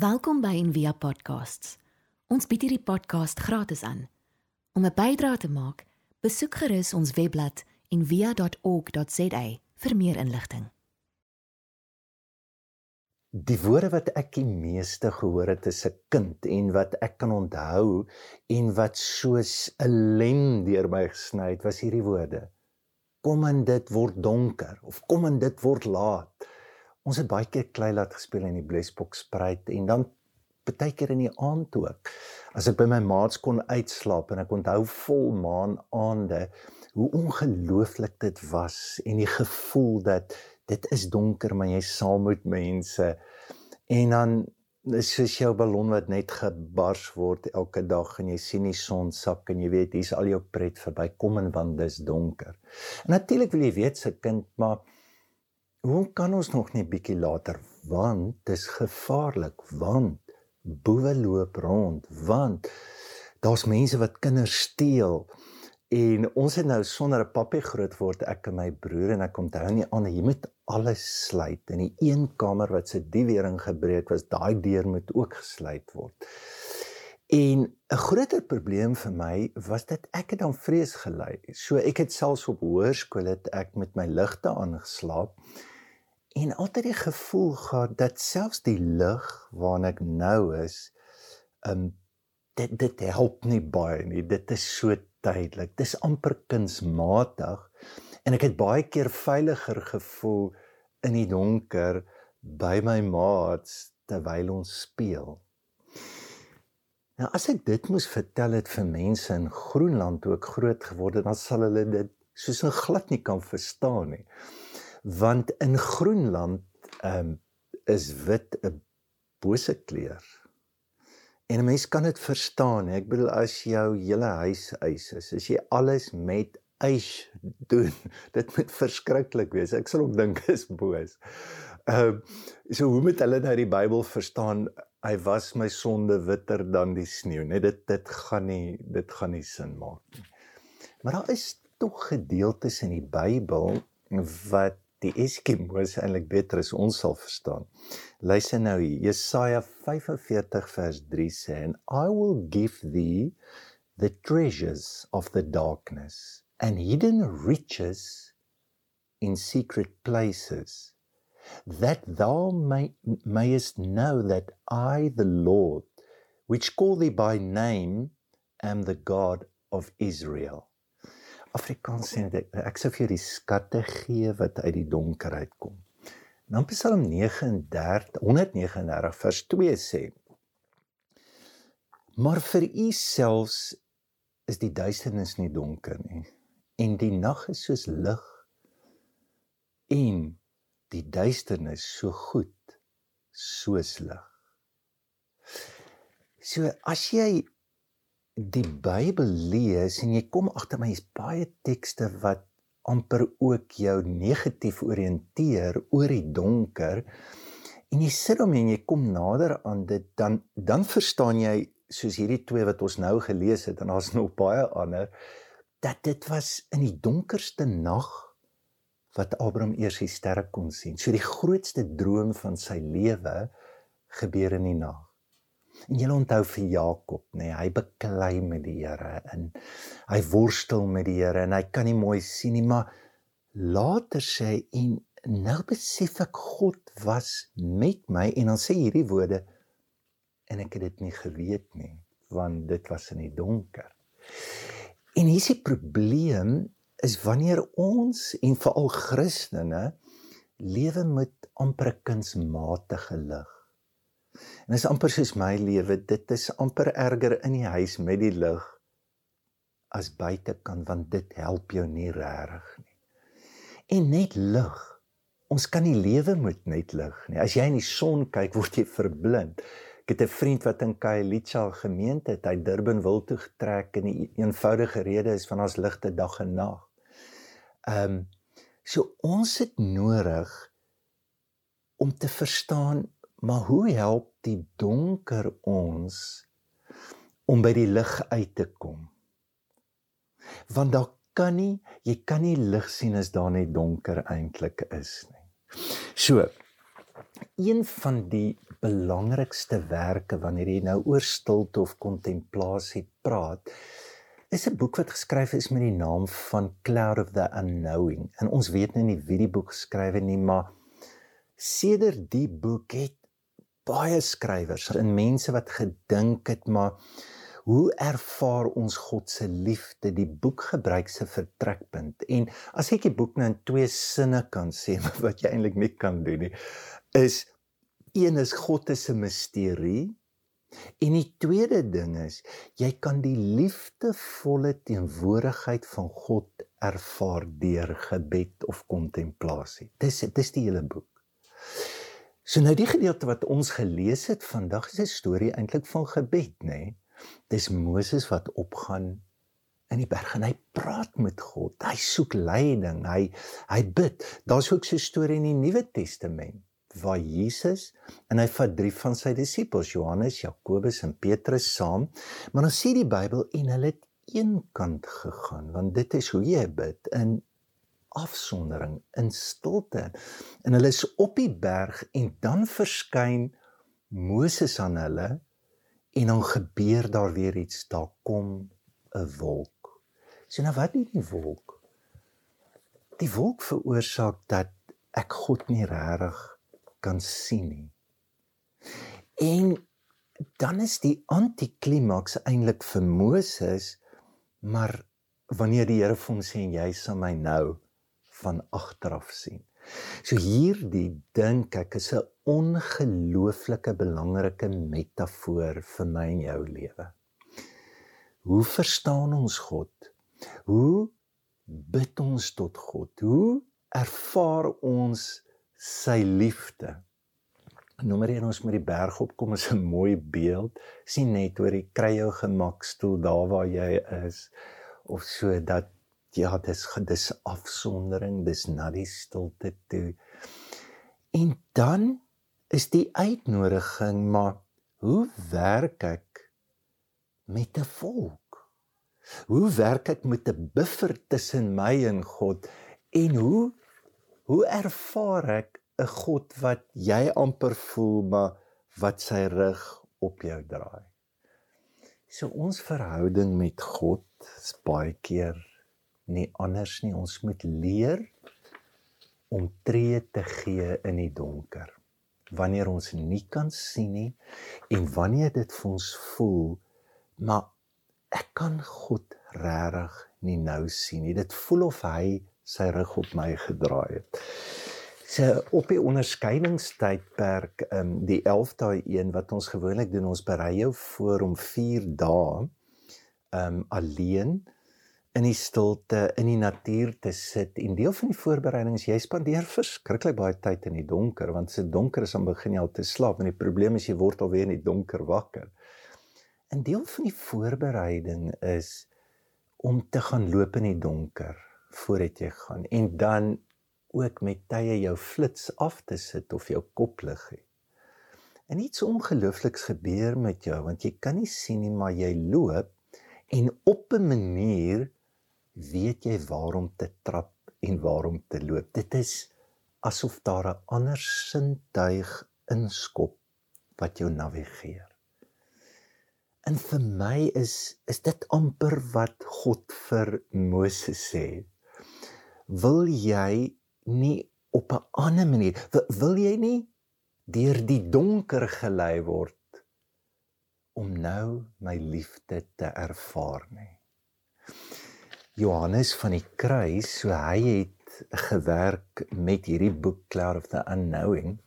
Welkom by Envia Podcasts. Ons bied hierdie podcast gratis aan. Om 'n bydrae te maak, besoek gerus ons webblad en via.org.za vir meer inligting. Die woorde wat ek die meeste gehoor het as 'n kind en wat ek kan onthou en wat soos 'n lem deur my gesny het, was hierdie woorde: Kom en dit word donker of kom en dit word laat. Ons het baie keer klei laat gespeel in die blesbok spruit en dan baie keer in die aand ook. As ek by my maats kon uitslaap en ek onthou vol maan aande hoe ongelooflik dit was en die gevoel dat dit is donker maar jy saam met mense en dan is soos jou ballon wat net gebars word elke dag en jy sien die son sak en jy weet hier's al jou pret verby kom en want dis donker. Natuurlik wil jy weet se kind maar hoe kan ons nog nie bietjie later want dis gevaarlik want boewe loop rond want daar's mense wat kinders steel En ons het nou sonder 'n pappie groot word ek en my broer en ek kom onthou nie aan jy moet alles sluit in die een kamer wat se die wering gebreek was daai deur moet ook gesluit word. En 'n groter probleem vir my was dat ek het dan vrees gelei. So ek het selfs op hoërskool het ek met my ligte aangeslaap en altyd die gevoel gehad dat selfs die lig waarna ek nou is, um dit dit help nie baie nie. Dit is so tydelik. Dis amper kunsmatig en ek het baie keer veiliger gevoel in die donker by my maats terwyl ons speel. Nou as ek dit moes vertel het vir mense in Groenland toe ek groot geword het, dan sal hulle dit soos 'n glad nie kan verstaan nie. Want in Groenland um, is wit 'n bose kleur. En 'n mens kan dit verstaan. Ek bedoel as jou hele huis ys is, as jy alles met ys doen, dit moet verskriklik wees. Ek sal ook dink is boos. Ehm uh, so hoe moet hulle nou die Bybel verstaan? Hy was my sonde witter dan die sneeu. Net dit dit gaan nie dit gaan nie sin maak nie. Maar daar is tog gedeeltes in die Bybel wat die Eskimos eintlik beter as ons sal verstaan. Luister nou hier, Jesaja 45 vers 3 sê en I will give thee the treasures of the darkness and hidden riches in secret places that thou may, mayest know that I the Lord which call thee by name am the God of Israel. Afrikaans sê dit ek sê vir jou die skatte gee wat uit die donker uitkom. Dan Psalm 39 139 vers 2 sê Maar vir u selfs is die duisternis nie donker nie en die nag is soos lig en die duisternis so goed soos lig. So as jy die Bybel lees en jy kom agter my is baie tekste wat amper ook jou negatief oriënteer oor die donker en jy sit hom en jy kom nader aan dit dan dan verstaan jy soos hierdie twee wat ons nou gelees het en daar's nog baie ander dat dit was in die donkerste nag wat Abraham eers die sterre kon sien. So die grootste droom van sy lewe gebeur in die nag. En jy onthou vir Jakob, nê, nee, hy beklei met die Here en hy worstel met die Here en hy kan nie mooi sien nie, maar later sê hy en nou besef ek God was met my. En dan sê hierdie woorde en ek het dit nie geweet nie, want dit was in die donker. En hier is die probleem is wanneer ons en veral Christene lewe met amper kunsmatige lig En dis amper soos my lewe, dit is amper erger in die huis met die lig as buitekant want dit help jou nie regtig nie. En net lig. Ons kan nie lewe met net lig nie. As jy in die son kyk, word jy verblind. Ek het 'n vriend wat in Khayelitsha gemeente het, hy Durban wil toe getrek en die eenvoudige rede is van ons ligte dag en nag. Ehm um, so ons het nodig om te verstaan Maar hoe help die donker ons om by die lig uit te kom? Want daar kan nie, jy kan nie lig sien as daar net donker eintlik is nie. So, een van die belangrikste werke wanneer jy nou oor stilte of kontemplasie praat, is 'n boek wat geskryf is met die naam van Cloud of the Unknowing. En ons weet nou nie wie die boek geskryf het nie, maar sedert die boek het baie skrywers en mense wat gedink het maar hoe ervaar ons God se liefde? Die boek gebruik se vertrekpunt. En as ek die boek nou in twee sinne kan sê wat jy eintlik nie kan doen nie is een is God is 'n misterie en die tweede ding is jy kan die liefdevolle teenwoordigheid van God ervaar deur gebed of kontemplasie dis dis die hele boek So nou die gedeelte wat ons gelees het vandag is 'n storie eintlik van gebed, nê? Nee? Dis Moses wat opgaan in die berg en hy praat met God. Hy soek leiding. Hy hy bid. Daar's ook so 'n storie in die Nuwe Testament waar Jesus en hy vat drie van sy disippels, Johannes, Jakobus en Petrus saam, maar dan sê die Bybel en hulle het eenkant gegaan want dit is hoe jy bid in afsondering in stilte. En hulle is op die berg en dan verskyn Moses aan hulle en dan gebeur daar weer iets. Daar kom 'n wolk. So nou wat doen die wolk? Die wolk veroorsaak dat ek God nie regtig kan sien nie. En dan is die antiklimaks eintlik vir Moses maar wanneer die Here vir hom sê jy sal my nou van agteraf sien. So hierdie dink ek is 'n ongelooflike belangrike metafoor vir my en jou lewe. Hoe verstaan ons God? Hoe bid ons tot God? Hoe ervaar ons sy liefde? Nommer 1 ons met die berg opkom is 'n mooi beeld. sien net hoe jy kry jou gemakstoel daar waar jy is of so dat ja, dis dis afsondering, dis na die stilte toe. En dan is die uitnodiging, maar hoe werk ek met 'n volk? Hoe werk ek met 'n buffer tussen my en God? En hoe hoe ervaar ek 'n God wat jy amper voel maar wat sy rug op jou draai? So ons verhouding met God is baie keer nie anders nie. Ons moet leer om tree te gee in die donker. Wanneer ons nie kan sien nie en wanneer dit vir ons voel maar ek kan God regtig nie nou sien nie. Dit voel of hy sy rug op my gedraai het. So op die onderskeidingstydperk, ehm um, die 11 dae een wat ons gewoonlik doen, ons berei jou voor om 4 dae ehm um, alleen in die stilte in die natuur te sit en deel van die voorbereiding is jy spandeer verskriklik baie tyd in die donker want as dit donker is dan begin jy al te slaap en die probleem is jy word alweer in die donker wakker. 'n Deel van die voorbereiding is om te gaan loop in die donker voordat jy gaan en dan ook met tye jou flits af te sit of jou koplig hê. En iets ongeloofliks gebeur met jou want jy kan nie sien nie maar jy loop en op 'n manier weet jy waarom te trap en waarom te loop. Dit is asof daar 'n ander sintuig inskop wat jou navigeer. En vir my is is dit amper wat God vir Moses sê. Wil jy nie op 'n ander manier wil jy nie deur die donker gelei word om nou my liefde te ervaar nie. Johannes van die kruis, so hy het gewerk met hierdie boek Cloud of the Unknowing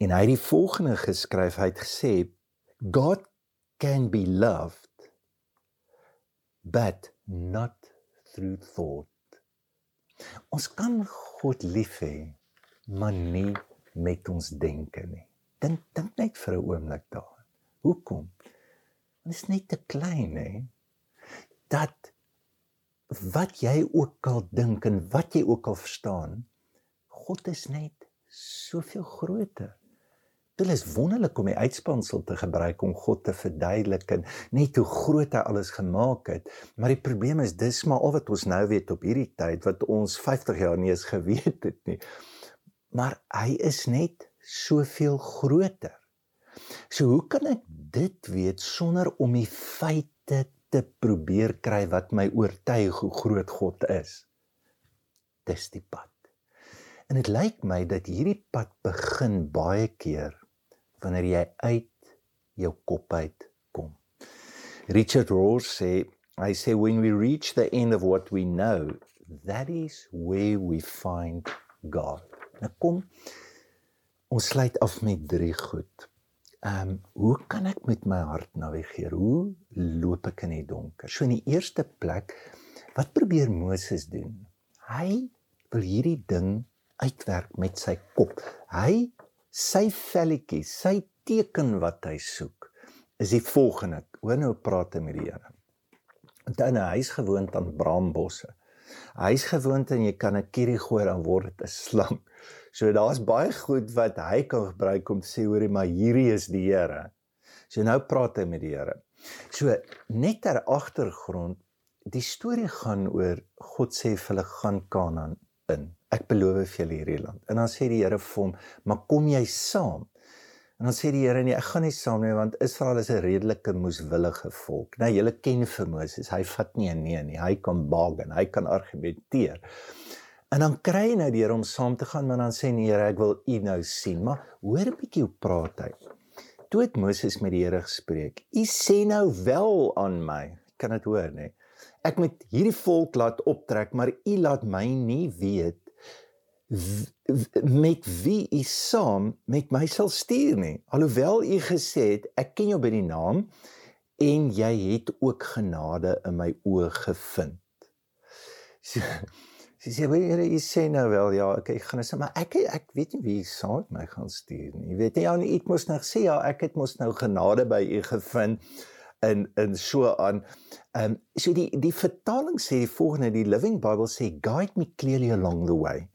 en hy het die volgende geskryf, hy het gesê God can be loved but not through thought. Ons kan God lief hê, maar nie met ons denke nie. Dink dink net vir 'n oomblik daaraan. Hoekom? Dit is net te klein, hè? Dat wat jy ook al dink en wat jy ook al verstaan, God is net soveel groter. Dit is wonderlik om die uitspansel te gebruik om God te verduidelik en net hoe groot hy alles gemaak het. Maar die probleem is dis maar al wat ons nou weet op hierdie tyd wat ons 50 jaar nie eens geweet het nie. Maar hy is net soveel groter. So hoe kan ek dit weet sonder om die feite te probeer kry wat my oortuig hoe groot God is? Dis die pad. En dit lyk my dat hierdie pad begin baie keer wanneer jy uit jou kop uit kom. Richard Rohr sê, I say when we reach the end of what we know, that is where we find God. Nou kom ons sluit af met drie goed. Ehm um, hoe kan ek met my hart navigeer? Hoe loop ek in die donker? So in die eerste plek, wat probeer Moses doen? Hy wil hierdie ding uitwerk met sy kop. Hy sy velletjie, sy teken wat hy soek is die volgende. Hoor nou praat hy met die Here. Hy nou hy's gewoond aan braambosse. Hy's gewoond en jy kan 'n kierie gooi dan word dit 'n slang. So daar's baie goed wat hy kan gebruik om te sê hoorie maar hierdie is die Here. So nou praat hy met die Here. So net ter agtergrond, die storie gaan oor God sê vir hulle gaan Kanaan in. Ek beloof vir julle hierdie land. En dan sê die Here vir hom, "Maar kom jy saam?" En dan sê die Here nee, ek gaan nie saam nie want Israel is 'n redelike moeswillige volk. Nou julle ken vir Moses, hy vat nie 'n nee nie. Hy kan bargain, hy kan argumenteer. En dan kry hy nou Here om saam te gaan, maar dan sê die Here ek wil u nou sien. Maar hoor 'n bietjie hoe praat hy. Toe het Moses met die Here gespreek. U sê nou wel aan my. Kan dit hoor nê? Ek moet hierdie volk laat optrek, maar u laat my nie weet met wie u saam met my sal stuur nie. Alhoewel u gesê het ek ken jou by die naam en jy het ook genade in my oë gevind. So, sy sê baie Here, u sê nou wel ja, ek ek gaan sê maar ek ek weet nie wie saam met my gaan stuur nie. Jy weet jy ja, nie ek moes nou sê ja, ek het mos nou genade by u gevind in in so aan. Ehm um, so die die vertaling sê die volgende, die Living Bible sê guide me clearly along the way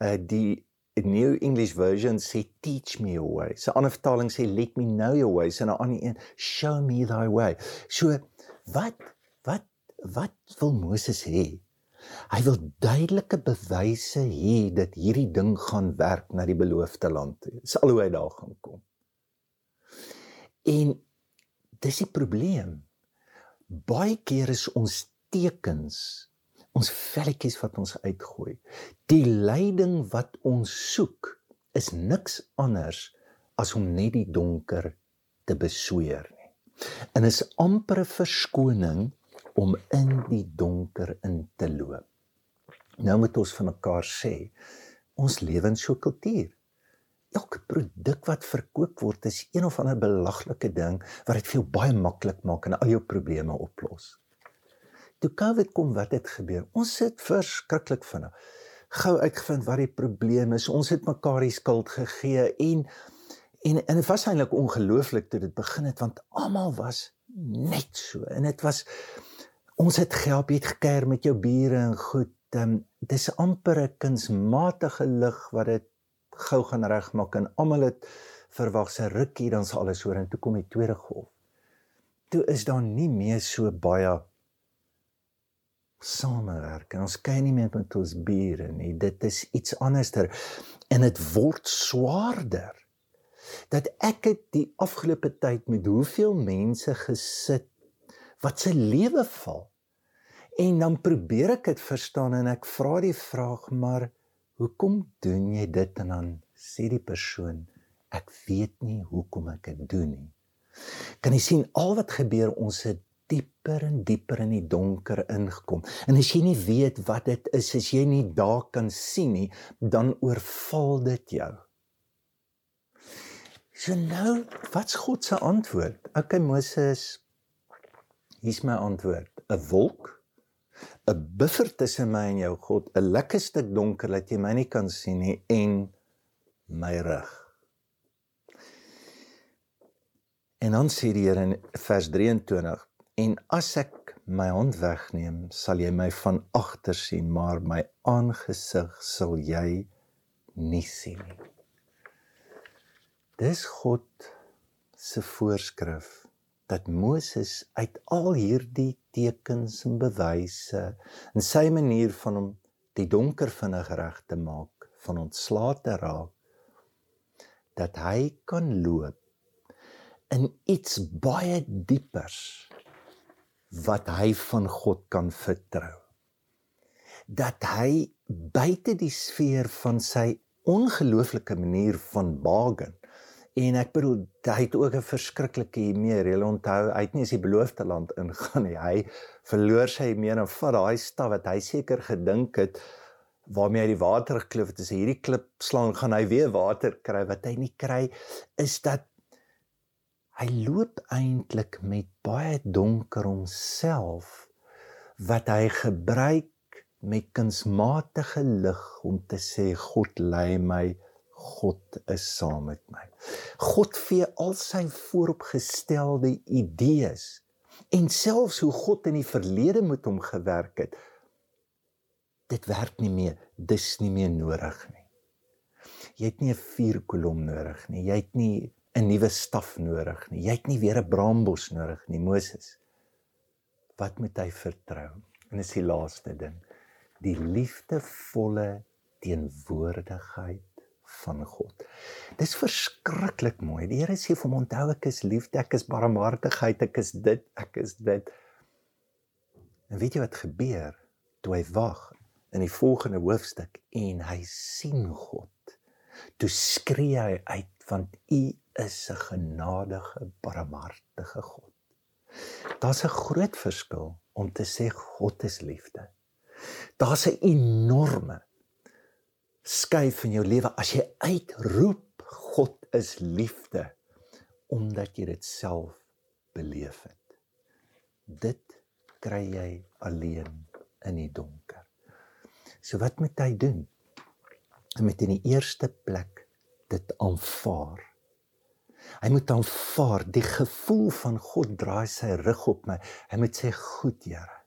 uh die New English Version sê teach me your way. So 'n ander vertaling sê let me know your ways en 'n ander een show me thy way. So wat wat wat wil Moses hê? Hy wil duidelike bewyse hê dat hierdie ding gaan werk na die beloofde land toe. Dis al hoe hy daar gaan kom. En dis die probleem. Baie keer is ons tekens ons velletjies wat ons uitgooi. Die leiding wat ons soek is niks anders as om net die donker te besweer nie. En is amper 'n verskoning om in die donker in te loop. Nou moet ons vir mekaar sê, ons lewe in so 'n kultuur. Elke produk wat verkoop word is een of ander belaglike ding wat dit vir jou baie maklik maak en al jou probleme oplos toe COVID kom, wat het gebeur? Ons sit verskriklik vinnig. Gou uitgevind wat die probleem is. Ons het mekaar die skuld gegee en en en dit was eintlik ongelooflik toe dit begin het want almal was net so. En dit was ons het gehelp, het gekuier met jou bure en goed. Ehm dis amper 'n kunsmatige lig wat dit gou gaan regmaak en almal het verwag se rukkie dan sal alles oor en toe kom die tweede golf. Toe is daar nie meer so baie samewerk en ons kyk nie meer met ons bure nie. Dit is iets anderster en dit word swaarder. Dat ek het die afgelope tyd met hoeveel mense gesit wat se lewe val. En dan probeer ek dit verstaan en ek vra die vraag maar hoekom doen jy dit en dan sê die persoon ek weet nie hoekom ek dit doen nie. Kan jy sien al wat gebeur ons het dieper en dieper in die donker ingekom. En as jy nie weet wat dit is, as jy nie daar kan sien nie, dan oorval dit jou. So nou, wat's God se antwoord? Okay Moses, hier's my antwoord. 'n Wolk, 'n buffer tussen my en jou God, 'n lekker stuk donker dat jy my nie kan sien nie en my rug. En dan sê die Here in vers 23 En as ek my hand wegneem, sal jy my van agter sien, maar my aangesig sal jy nie sien nie. Dis God se voorskrif dat Moses uit al hierdie tekens en bewyse en sy manier van hom die donker vinnig reg te maak, van ontslae te raak, dat hy kan loop in iets baie diepers wat hy van God kan vertrou. Dat hy buite die sfeer van sy ongelooflike manier van bargain en ek bedoel hy het ook 'n verskriklike meer. Jy onthou, hy het nie eens die beloofde land ingaan nie. Hy verloor sy meer en vat daai staf wat hy seker gedink het waarmee hy die water gekloof het, as hy hierdie klip slaan, gaan hy weer water kry wat hy nie kry is dat hy loop eintlik met baie donker homself wat hy gebruik met kunsmatige lig om te sê God lei my God is saam met my. God vee al sy vooropgestelde idees en selfs hoe God in die verlede met hom gewerk het. Dit werk nie meer, dis nie meer nodig nie. Jy het nie 'n vuurkolom nodig nie. Jy het nie 'n nuwe staf nodig nie. Jy het nie weer 'n braambos nodig nie, Moses. Wat moet hy vertrou? En dis die laaste ding. Die liefdevolle teenwoordigheid van God. Dis verskriklik mooi. Die Here sê vir hom onthou ek is liefde, ek is barmhartigheid, ek is dit, ek is dit. En weet jy wat gebeur toe hy wag in die volgende hoofstuk en hy sien God? Toe skree hy uit want u is 'n genadige, barmhartige God. Daar's 'n groot verskil om te sê God is liefde. Daar's 'n enorme skuif in jou lewe as jy uitroep God is liefde omdat jy dit self beleef het. Dit kry jy alleen in die donker. So wat moet hy doen? Hy moet in die eerste plek dit aanvaar Hy moet aanvaar die gevoel van God draai sy rug op my. Hy moet sê goed, Here.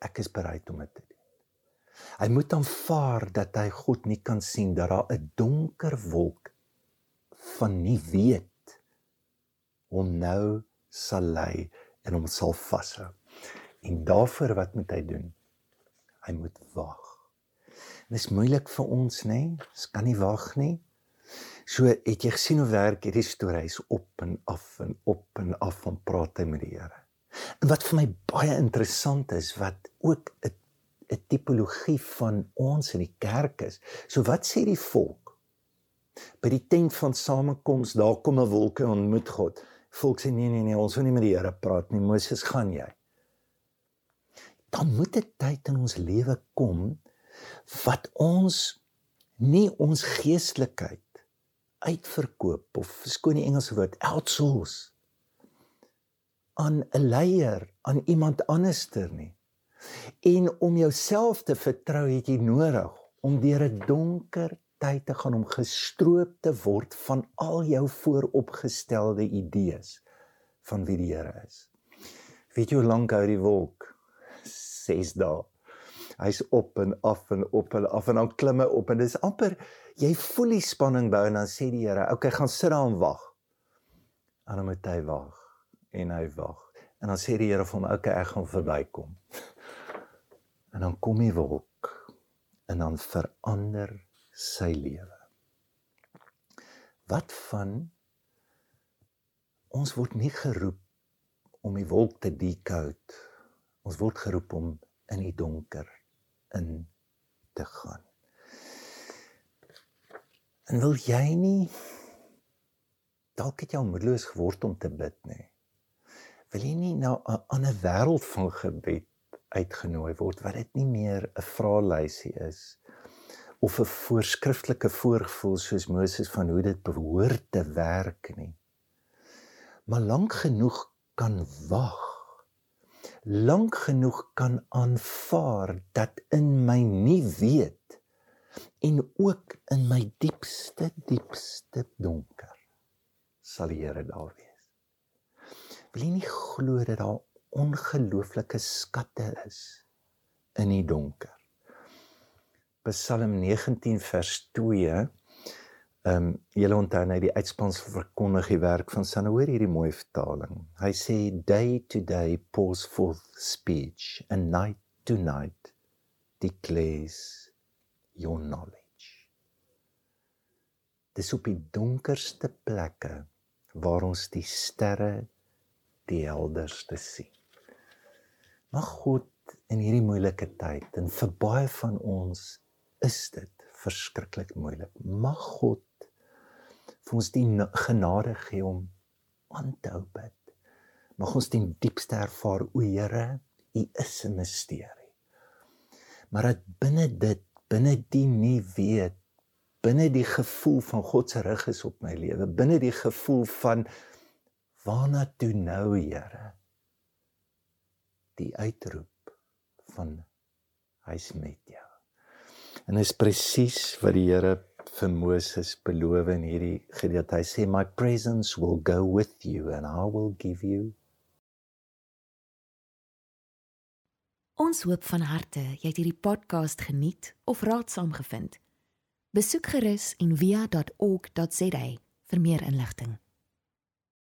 Ek is bereid om dit te. Hy moet aanvaar dat hy God nie kan sien dat daar 'n donker wolk van nie weet hom nou sal lei en hom sal vashou. En daarvoor wat moet hy doen? Hy moet wag. Dit is moeilik vir ons, nê? Nee? Ons kan nie wag nie. So het jy gesien hoe werk hierdie storie is op en af en op en af van praat hy met die Here. En wat vir my baie interessant is wat ook 'n 'n tipologie van ons in die kerk is. So wat sê die volk? By die tent van samekoms, daar kom 'n wolk en ontmoet God. Volk sê nee nee nee, ons wil nie met die Here praat nie. Moses, gaan jy? Dan moet 'n tyd in ons lewe kom wat ons nie ons geestelikheid uitverkoop of skoon die Engelse woord outsource aan 'n leier, aan iemand anderster nie. En om jouself te vertrou het jy nodig om deur 'n donker tyd te gaan om gestroop te word van al jou vooropgestelde idees van wie die Here is. Weet jy hoe lank hou die wolk? 6 dae. Hy's op en af en op en af en dan klim hy op en dis amper jy voel die spanning bou en dan sê die Here, "Oké, okay, gaan sit daar en wag." En dan moet hy wag en hy wag. En dan sê die Here vir hom, "Oké, okay, ek gaan verbykom." En dan kom die wolk en dan verander sy lewe. Wat van ons word nie geroep om die wolk te decode. Ons word geroep om in die donker in te gaan. En wil jy nie dalk het jy onmoedeloos geword om te bid nie. Wil jy nie nou 'n ander wêreld van gebed uitgenooi word wat dit nie meer 'n vraelysie is of 'n voorskriftelike voorgevoel soos Moses van hoe dit behoort te werk nie. Maar lank genoeg kan wag. Lank genoeg kan aanvaar dat in my nie weet en ook in my diepste diepste donker sal die Here daar wees. Wil jy nie glo dat daar ongelooflike skatte is in die donker? Psalm 19 vers 2 Ehm um, julle onthou nou die uitspans verkondig die werk van San hoor hierdie mooi vertaling. Hy sê day to day pours forth speech and night to night declares your knowledge. Dis op die donkerste plekke waar ons die sterre die helderste sien. Mag God in hierdie moeilike tyd en vir baie van ons is dit verskriklik moeilik. Mag God vir ons die genade gee om aan te hou bid. Mag ons die diepste ervaar o Here, U is 'n misterie. Maar dat binne dit, binne die nie weet, binne die gevoel van God se rug is op my lewe, binne die gevoel van waarna toe nou Here? Die uitroep van hy's met jou. En dit is presies wat die Here vir Moses beloof in hierdie gedeelte. Hy sê my presence will go with you and I will give you Ons hoop van harte jy het hierdie podcast geniet of raadsaam gevind. Besoek gerus en via.ok.za vir meer inligting.